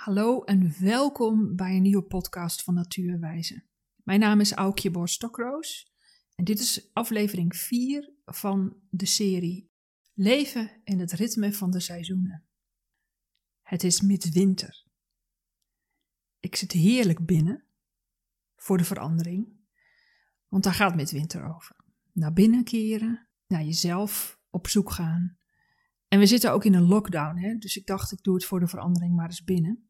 Hallo en welkom bij een nieuwe podcast van Natuurwijze. Mijn naam is Aukje Borstokroos en dit is aflevering 4 van de serie Leven in het ritme van de seizoenen. Het is midwinter. Ik zit heerlijk binnen, voor de verandering, want daar gaat midwinter over. Naar binnen keren, naar jezelf op zoek gaan. En we zitten ook in een lockdown, hè? dus ik dacht ik doe het voor de verandering maar eens binnen.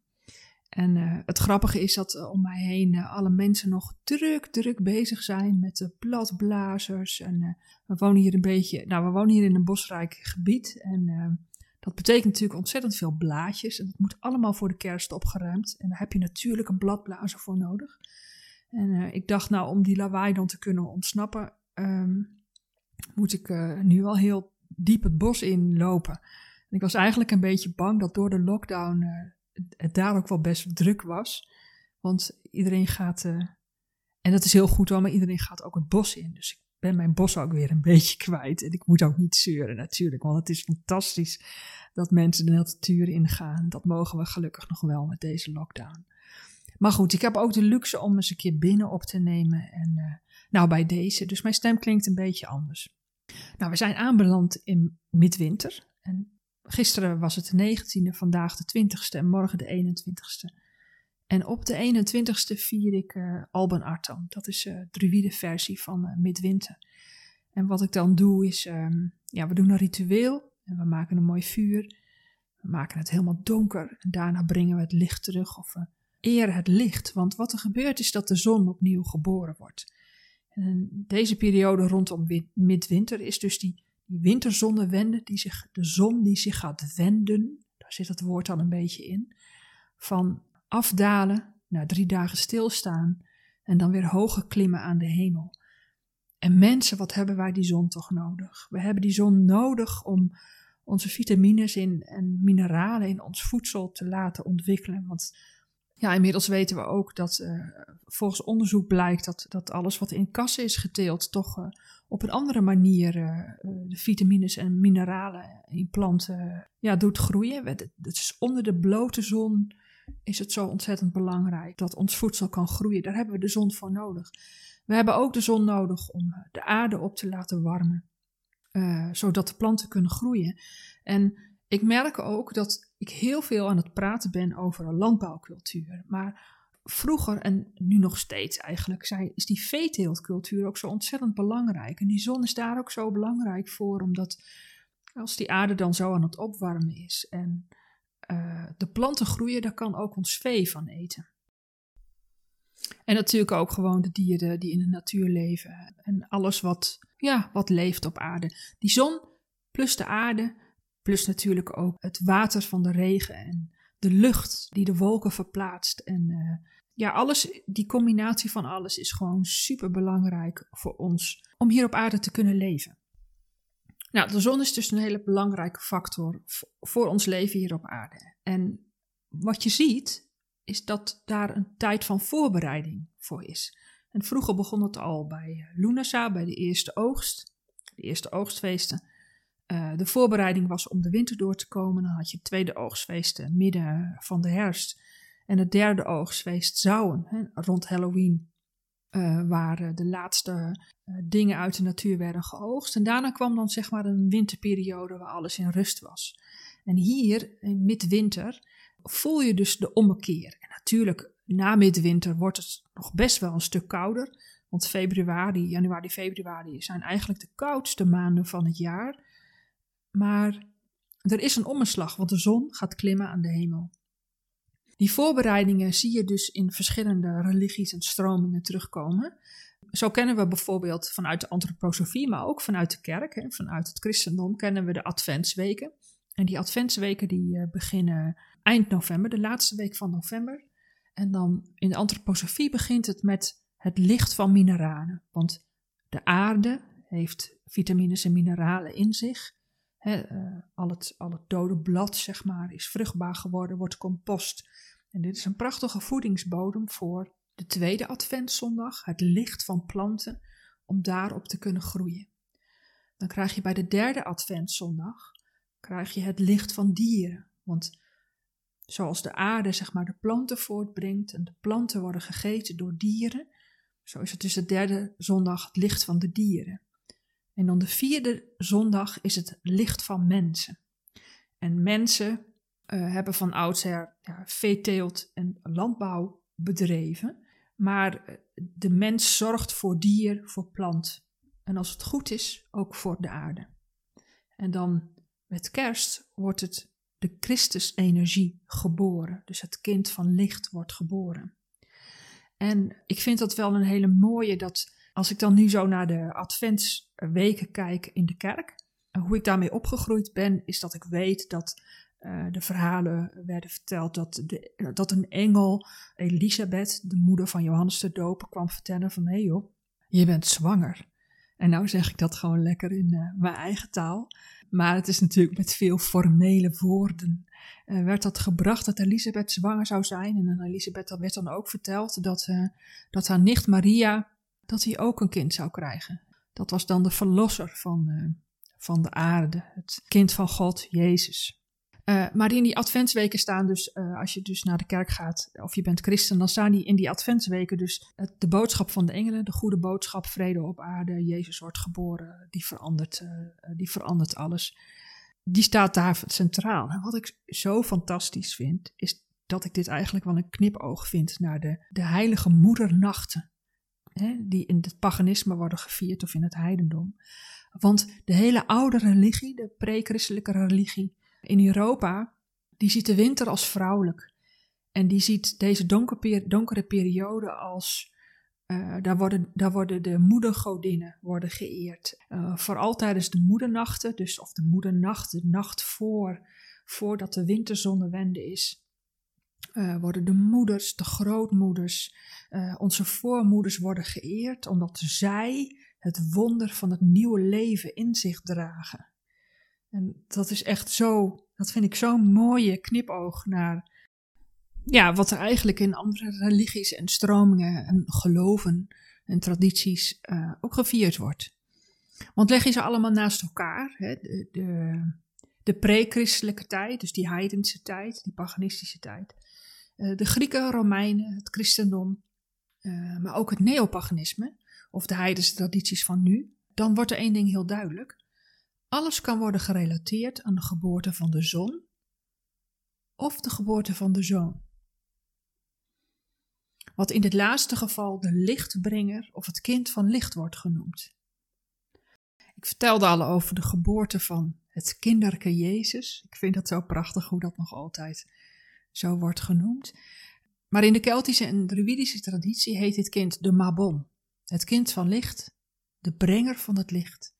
En uh, het grappige is dat uh, om mij heen uh, alle mensen nog druk, druk bezig zijn met de bladblazers. En we wonen hier een beetje, nou, we wonen hier in een bosrijk gebied. En dat betekent natuurlijk ontzettend veel blaadjes. En dat moet allemaal voor de kerst opgeruimd. En daar heb je natuurlijk een bladblazer voor nodig. En ik dacht, nou, om die lawaai dan te kunnen ontsnappen, um, moet ik nu al heel diep het bos inlopen. En ik was eigenlijk een beetje bang dat door de lockdown het daar ook wel best druk was. Want iedereen gaat, uh, en dat is heel goed hoor, maar iedereen gaat ook het bos in. Dus ik ben mijn bos ook weer een beetje kwijt. En ik moet ook niet zeuren natuurlijk, want het is fantastisch dat mensen de natuur ingaan. Dat mogen we gelukkig nog wel met deze lockdown. Maar goed, ik heb ook de luxe om eens een keer binnen op te nemen. En uh, nou, bij deze. Dus mijn stem klinkt een beetje anders. Nou, we zijn aanbeland in midwinter. En Gisteren was het de 19e, vandaag de 20e en morgen de 21e. En op de 21ste vier ik uh, Alban. Dat is uh, de druïde versie van uh, Midwinter. En wat ik dan doe is, um, ja, we doen een ritueel en we maken een mooi vuur. We maken het helemaal donker en daarna brengen we het licht terug of we eren het licht. Want wat er gebeurt is dat de zon opnieuw geboren wordt. En deze periode rondom midwinter is dus die die winterzonnewende, die zich, de zon die zich gaat wenden, daar zit het woord al een beetje in, van afdalen naar drie dagen stilstaan en dan weer hoger klimmen aan de hemel. En mensen, wat hebben wij die zon toch nodig? We hebben die zon nodig om onze vitamines in, en mineralen in ons voedsel te laten ontwikkelen. Want ja, inmiddels weten we ook dat uh, volgens onderzoek blijkt dat, dat alles wat in kassen is geteeld toch uh, op een andere manier uh, de vitamines en mineralen in planten ja, doet groeien. Het is onder de blote zon is het zo ontzettend belangrijk dat ons voedsel kan groeien. Daar hebben we de zon voor nodig. We hebben ook de zon nodig om de aarde op te laten warmen, zodat de planten kunnen groeien. En ik merk ook dat ik heel veel aan het praten ben over landbouwcultuur. Maar vroeger en nu nog steeds eigenlijk is die veeteeltcultuur ook zo ontzettend belangrijk. En die zon is daar ook zo belangrijk voor, omdat als die aarde dan zo aan het opwarmen is en uh, de planten groeien, daar kan ook ons vee van eten. En natuurlijk ook gewoon de dieren die in de natuur leven en alles wat, ja, wat leeft op aarde. Die zon plus de aarde Plus natuurlijk ook het water van de regen en de lucht die de wolken verplaatst. En uh, ja, alles, die combinatie van alles is gewoon super belangrijk voor ons om hier op aarde te kunnen leven. Nou, de zon is dus een hele belangrijke factor voor ons leven hier op aarde. En wat je ziet, is dat daar een tijd van voorbereiding voor is. En vroeger begon het al bij Lunasa, bij de eerste oogst, de eerste oogstfeesten. Uh, de voorbereiding was om de winter door te komen. Dan had je het tweede oogstfeest midden van de herfst. En het derde oogstfeest Zouwen, hè, rond Halloween. Uh, waar de laatste dingen uit de natuur werden geoogst. En daarna kwam dan zeg maar een winterperiode waar alles in rust was. En hier, in midwinter, voel je dus de ommekeer. En natuurlijk, na midwinter wordt het nog best wel een stuk kouder. Want februari, januari, februari zijn eigenlijk de koudste maanden van het jaar. Maar er is een omslag, want de zon gaat klimmen aan de hemel. Die voorbereidingen zie je dus in verschillende religies en stromingen terugkomen. Zo kennen we bijvoorbeeld vanuit de antroposofie, maar ook vanuit de kerk, vanuit het christendom, kennen we de adventsweken. En die adventsweken die uh, beginnen eind november, de laatste week van november. En dan in de antroposofie begint het met het licht van mineralen. Want de aarde heeft vitamines en mineralen in zich. Eh, al, het, al het dode blad, zeg maar, is vruchtbaar geworden, wordt compost. En dit is een prachtige voedingsbodem voor de tweede adventszondag, het licht van planten, om daarop te kunnen groeien. Dan krijg je bij de derde adventszondag krijg je het licht van dieren. Want Zoals de aarde zeg maar de planten voortbrengt en de planten worden gegeten door dieren. Zo is het dus de derde zondag het licht van de dieren. En dan de vierde zondag is het licht van mensen. En mensen uh, hebben van oudsher ja, veeteelt en landbouw bedreven. Maar eh, de mens zorgt voor dier, voor plant. En als het goed is, ook voor de aarde. En dan met kerst wordt het de Christus-energie geboren. Dus het kind van licht wordt geboren. En ik vind dat wel een hele mooie dat als ik dan nu zo naar de adventsweken kijk in de kerk, en hoe ik daarmee opgegroeid ben, is dat ik weet dat uh, de verhalen werden verteld dat, de, dat een engel, Elisabeth, de moeder van Johannes de Doper, kwam vertellen van hé hey joh, je bent zwanger. En nou zeg ik dat gewoon lekker in mijn eigen taal. Maar het is natuurlijk met veel formele woorden. Werd dat gebracht dat Elisabeth zwanger zou zijn. En aan Elisabeth werd dan ook verteld dat, dat haar nicht Maria, dat hij ook een kind zou krijgen. Dat was dan de verlosser van, van de aarde, het kind van God, Jezus. Uh, maar in die adventsweken staan dus, uh, als je dus naar de kerk gaat of je bent christen, dan staan die in die adventsweken dus de boodschap van de engelen, de goede boodschap, vrede op aarde, Jezus wordt geboren, die verandert, die verandert alles. Die staat daar centraal. En wat ik zo fantastisch vind, is dat ik dit eigenlijk wel een knipoog vind naar de, de heilige moedernachten, hè, die in het paganisme worden gevierd of in het heidendom. Want de hele oude religie, de pre-christelijke religie, in Europa, die ziet de winter als vrouwelijk. En die ziet deze donkere, periode als. Uh, daar, worden, daar worden de moedergodinnen worden geëerd. Uh, vooral tijdens de moedernachten, dus of de moedernacht, de nacht voor, voordat de winterzonnewende is, uh, worden de moeders, de grootmoeders, onze voormoeders worden geëerd, omdat zij het wonder van het nieuwe leven in zich dragen. En dat is echt zo, dat vind ik zo'n mooie knipoog naar ja, wat er eigenlijk in andere religies en stromingen en geloven en tradities uh, ook gevierd wordt. Want leg je ze allemaal naast elkaar, hè, de, de, de pre-christelijke tijd, dus die heidense tijd, die paganistische tijd, de Grieken, Romeinen, het christendom, uh, maar ook het neopaganisme, of de heidense tradities van nu, dan wordt er één ding heel duidelijk. Alles kan worden gerelateerd aan de geboorte van de zon of de geboorte van de zoon. Wat in dit laatste geval de lichtbrenger of het kind van licht wordt genoemd. Ik vertelde al over de geboorte van het kinderke Jezus. Ik vind dat zo prachtig hoe dat nog altijd zo wordt genoemd. Maar in de Keltische en Druidische traditie heet dit kind de Mabon, het kind van licht, de brenger van het licht.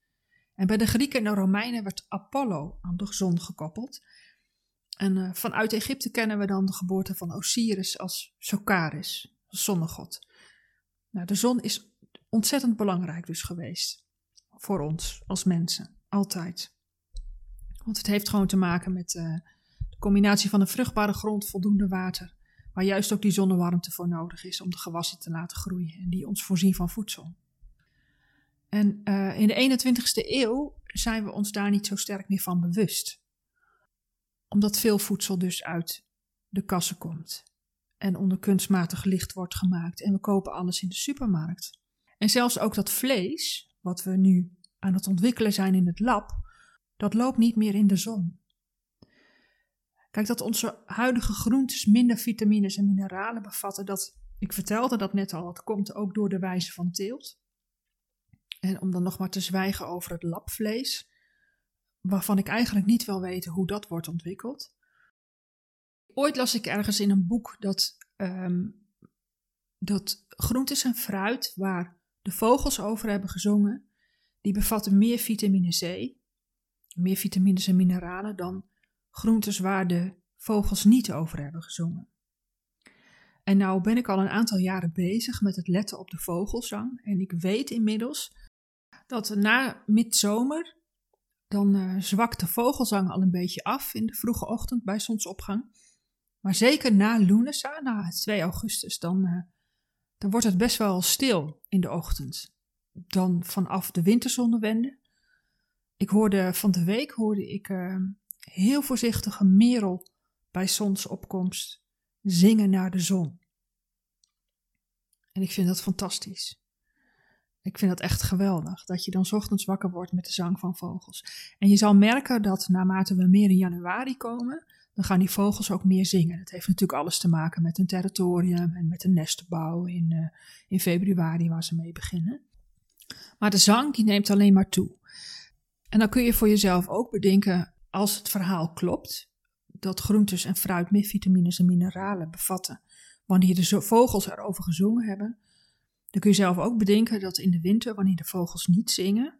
En bij de Grieken en de Romeinen werd Apollo aan de zon gekoppeld. En uh, vanuit Egypte kennen we dan de geboorte van Osiris als Sokaris, zonnegod. Nou, de zon is ontzettend belangrijk dus geweest voor ons als mensen, altijd. Want het heeft gewoon te maken met de combinatie van een vruchtbare grond, voldoende water, waar juist ook die zonnewarmte voor nodig is om de gewassen te laten groeien en die ons voorzien van voedsel. En uh, in de 21ste eeuw zijn we ons daar niet zo sterk meer van bewust. Omdat veel voedsel dus uit de kassen komt. En onder kunstmatig licht wordt gemaakt. En we kopen alles in de supermarkt. En zelfs ook dat vlees, wat we nu aan het ontwikkelen zijn in het lab, dat loopt niet meer in de zon. Kijk, dat onze huidige groentes minder vitamines en mineralen bevatten, dat, ik vertelde dat net al, dat komt ook door de wijze van teelt. En om dan nog maar te zwijgen over het labvlees, waarvan ik eigenlijk niet wil weten hoe dat wordt ontwikkeld. Ooit las ik ergens in een boek dat, um, dat groentes en fruit waar de vogels over hebben gezongen, die bevatten meer vitamine C, meer vitamines en mineralen dan groentes waar de vogels niet over hebben gezongen. En nou ben ik al een aantal jaren bezig met het letten op de vogelzang en ik weet inmiddels dat na midzomer, dan uh, zwakt de vogelzang al een beetje af in de vroege ochtend bij zonsopgang. Maar zeker na Lunasa, na het 2 augustus, dan, uh, dan wordt het best wel stil in de ochtend. Dan vanaf de winterzonnewende. Ik hoorde van de week hoorde ik uh, heel voorzichtige merel bij zonsopkomst zingen naar de zon. En ik vind dat fantastisch. Ik vind dat echt geweldig, dat je dan ochtends wakker wordt met de zang van vogels. En je zal merken dat naarmate we meer in januari komen, dan gaan die vogels ook meer zingen. Dat heeft natuurlijk alles te maken met hun territorium en met de nestenbouw in, uh, in februari waar ze mee beginnen. Maar de zang die neemt alleen maar toe. En dan kun je voor jezelf ook bedenken, als het verhaal klopt, dat groentes en fruit meer vitamines en mineralen bevatten. Wanneer de vogels erover gezongen hebben, dan kun je zelf ook bedenken dat in de winter, wanneer de vogels niet zingen,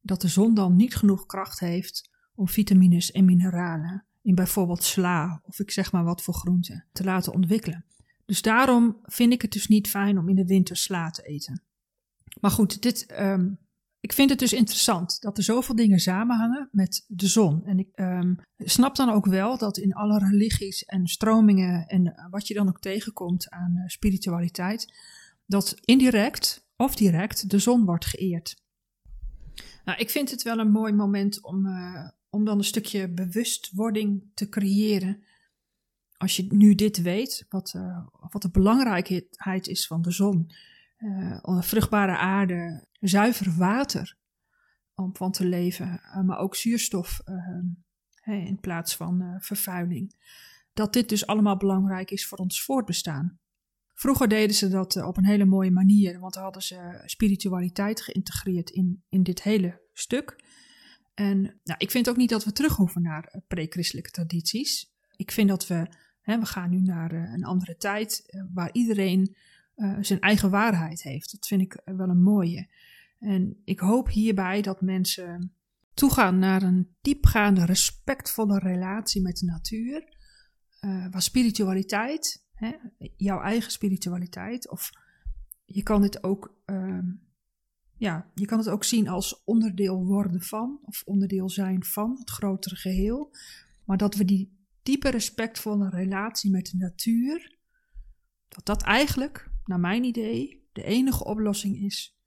dat de zon dan niet genoeg kracht heeft om vitamines en mineralen in bijvoorbeeld sla of ik zeg maar wat voor groenten te laten ontwikkelen. Dus daarom vind ik het dus niet fijn om in de winter sla te eten. Maar goed, dit, um, ik vind het dus interessant dat er zoveel dingen samenhangen met de zon. En ik um, snap dan ook wel dat in alle religies en stromingen en wat je dan ook tegenkomt aan uh, spiritualiteit, dat indirect of direct de zon wordt geëerd. Nou, ik vind het wel een mooi moment om, uh, om dan een stukje bewustwording te creëren. Als je nu dit weet, wat, uh, wat de belangrijkheid is van de zon, uh, vruchtbare aarde, zuiver water om van te leven, uh, maar ook zuurstof uh, in plaats van vervuiling. Dat dit dus allemaal belangrijk is voor ons voortbestaan. Vroeger deden ze dat op een hele mooie manier, want hadden ze spiritualiteit geïntegreerd in, in dit hele stuk. En nou, ik vind ook niet dat we terug hoeven naar pre-christelijke tradities. Ik vind dat we, hè, we gaan nu naar een andere tijd waar iedereen uh, zijn eigen waarheid heeft. Dat vind ik wel een mooie. En ik hoop hierbij dat mensen toegaan naar een diepgaande, respectvolle relatie met de natuur. Uh, waar spiritualiteit, hè, jouw eigen spiritualiteit, of je kan het ook, uh, ja, je kan het ook zien als onderdeel worden van, of onderdeel zijn van het grotere geheel. Maar dat we die diepe, respectvolle relatie met de natuur, dat dat eigenlijk naar mijn idee, de enige oplossing is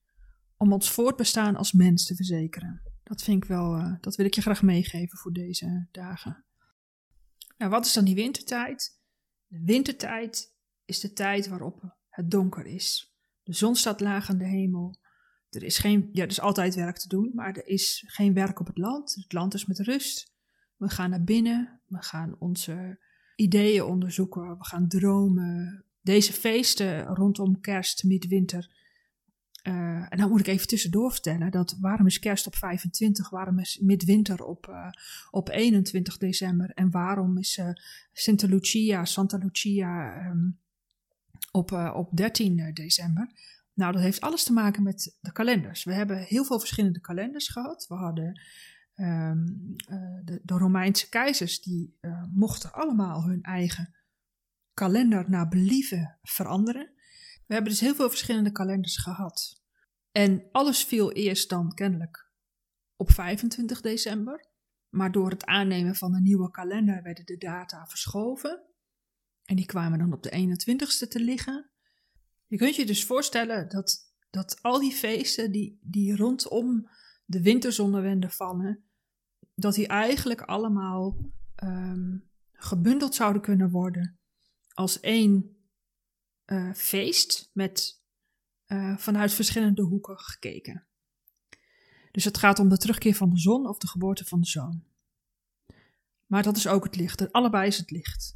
om ons voortbestaan als mens te verzekeren. Dat vind ik wel, uh, dat wil ik je graag meegeven voor deze dagen. Nou, wat is dan die wintertijd? De wintertijd is de tijd waarop het donker is. De zon staat laag aan de hemel. Er is, geen, ja, er is altijd werk te doen, maar er is geen werk op het land. Het land is met rust. We gaan naar binnen, we gaan onze ideeën onderzoeken, we gaan dromen, deze feesten rondom kerst, midwinter. Uh, en dan moet ik even tussendoor vertellen dat waarom is kerst op 25, waarom is midwinter op, uh, op 21 december en waarom is uh, Santa Lucia, Santa Lucia um, op, op 13 december. Nou, dat heeft alles te maken met de kalenders. We hebben heel veel verschillende kalenders gehad. We hadden um, de, de, Romeinse keizers, die mochten allemaal hun eigen kalender naar believen veranderen. We hebben dus heel veel verschillende kalenders gehad. En alles viel eerst dan kennelijk op 25 december. Maar door het aannemen van een nieuwe kalender werden de data verschoven. En die kwamen dan op de 21ste te liggen. Je kunt je dus voorstellen dat, dat al die feesten die, die rondom de winterzonnewende vallen, dat die eigenlijk allemaal um, gebundeld zouden kunnen worden als één uh, feest met uh, vanuit verschillende hoeken gekeken. Dus het gaat om de terugkeer van de zon of de geboorte van de zoon. Maar dat is ook het licht. Allebei is het licht.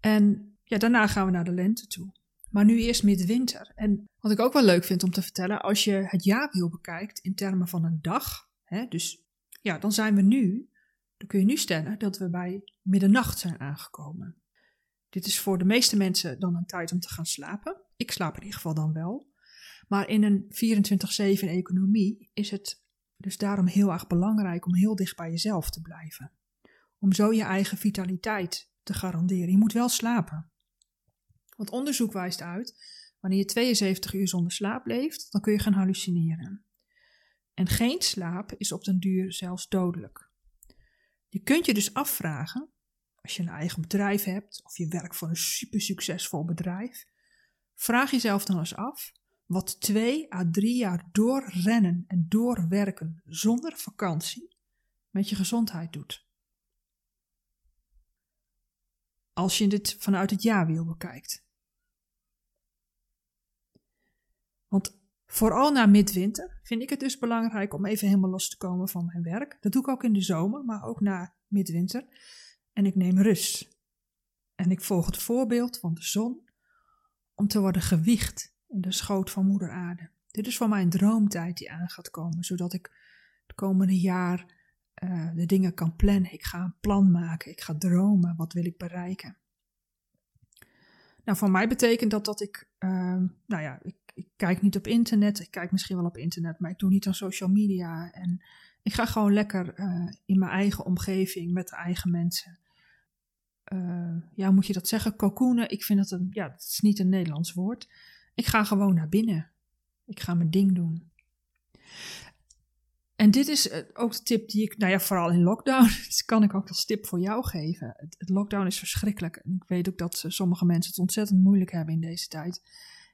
En ja, daarna gaan we naar de lente toe. Maar nu eerst midwinter. En wat ik ook wel leuk vind om te vertellen, als je het jaarwiel bekijkt in termen van een dag, hè, dus ja, dan zijn we nu, dan kun je nu stellen dat we bij middernacht zijn aangekomen. Dit is voor de meeste mensen dan een tijd om te gaan slapen. Ik slaap in ieder geval dan wel. Maar in een 24-7 economie is het dus daarom heel erg belangrijk om heel dicht bij jezelf te blijven. Om zo je eigen vitaliteit te garanderen. Je moet wel slapen. Want onderzoek wijst uit, wanneer je 72 uur zonder slaap leeft, dan kun je gaan hallucineren. En geen slaap is op den duur zelfs dodelijk. Je kunt je dus afvragen als je een eigen bedrijf hebt of je werkt voor een super succesvol bedrijf, vraag jezelf dan eens af wat twee à drie jaar doorrennen en doorwerken zonder vakantie met je gezondheid doet. als je dit vanuit het jaarwiel bekijkt. Want vooral na midwinter vind ik het dus belangrijk om even helemaal los te komen van mijn werk. Dat doe ik ook in de zomer, maar ook na midwinter. En ik neem rust. En ik volg het voorbeeld van de zon om te worden gewiegd in de schoot van moeder aarde. Dit is voor mij een droomtijd die aan gaat komen, zodat ik het komende jaar uh, de dingen kan plannen. Ik ga een plan maken, ik ga dromen, wat wil ik bereiken. Nou, voor mij betekent dat dat ik, uh, nou ja, ik, ik, kijk niet op internet, ik kijk misschien wel op internet, maar ik doe niet aan social media. En ik ga gewoon lekker uh, in mijn eigen omgeving met de eigen mensen. Uh, ja, moet je dat zeggen? Cocoonen, ik vind dat een, ja, dat is niet een Nederlands woord. Ik ga gewoon naar binnen. Ik ga mijn ding doen. En dit is eh, ook de tip die ik, nou ja, vooral in lockdown, dus kan ik ook als tip voor jou geven. Het, lockdown is verschrikkelijk. En ik weet ook dat sommige mensen het ontzettend moeilijk hebben in deze tijd.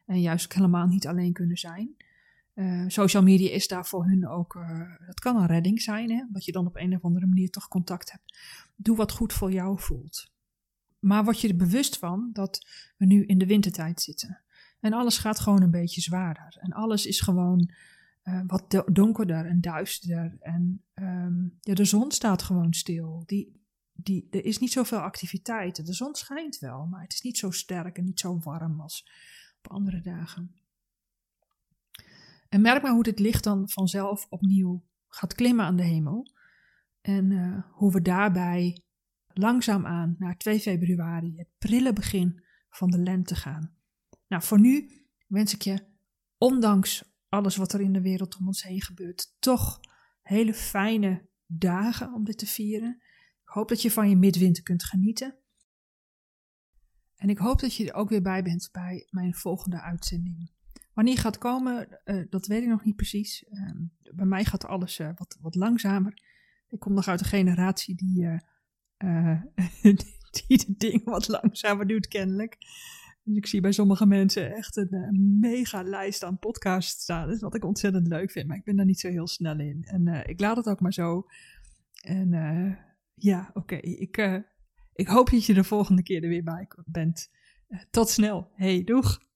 En juist helemaal niet alleen kunnen zijn. Social media is daar voor hun ook, uh, dat kan een redding zijn, hè? dat je dan op een of andere manier toch contact hebt. Doe wat goed voor jou voelt. Maar word je er bewust van dat we nu in de wintertijd zitten. En alles gaat gewoon een beetje zwaarder. En alles is gewoon uh, wat donkerder en duisterder. En um, ja, de zon staat gewoon stil. Die, die, er is niet zoveel activiteit. De zon schijnt wel, maar het is niet zo sterk en niet zo warm als op andere dagen. En merk maar hoe dit licht dan vanzelf opnieuw gaat klimmen aan de hemel. En uh, hoe we daarbij langzaamaan naar 2 februari, het prille begin van de lente gaan. Nou, voor nu wens ik je, ondanks alles wat er in de wereld om ons heen gebeurt, toch hele fijne dagen om dit te vieren. Ik hoop dat je van je midwinter kunt genieten. En ik hoop dat je er ook weer bij bent bij mijn volgende uitzending. Wanneer gaat komen, uh, dat weet ik nog niet precies. Uh, bij mij gaat alles uh, wat, wat langzamer. Ik kom nog uit een generatie die, eh, die de dingen wat langzamer doet, kennelijk. Dus ik zie bij sommige mensen echt een, eh, mega lijst aan podcasts staan. wat ik ontzettend leuk vind, maar ik ben daar niet zo heel snel in. En uh, ik laat het ook maar zo. En ja, oké. Ik, ik hoop dat je de volgende keer er weer bij bent. tot snel. Hey, doeg!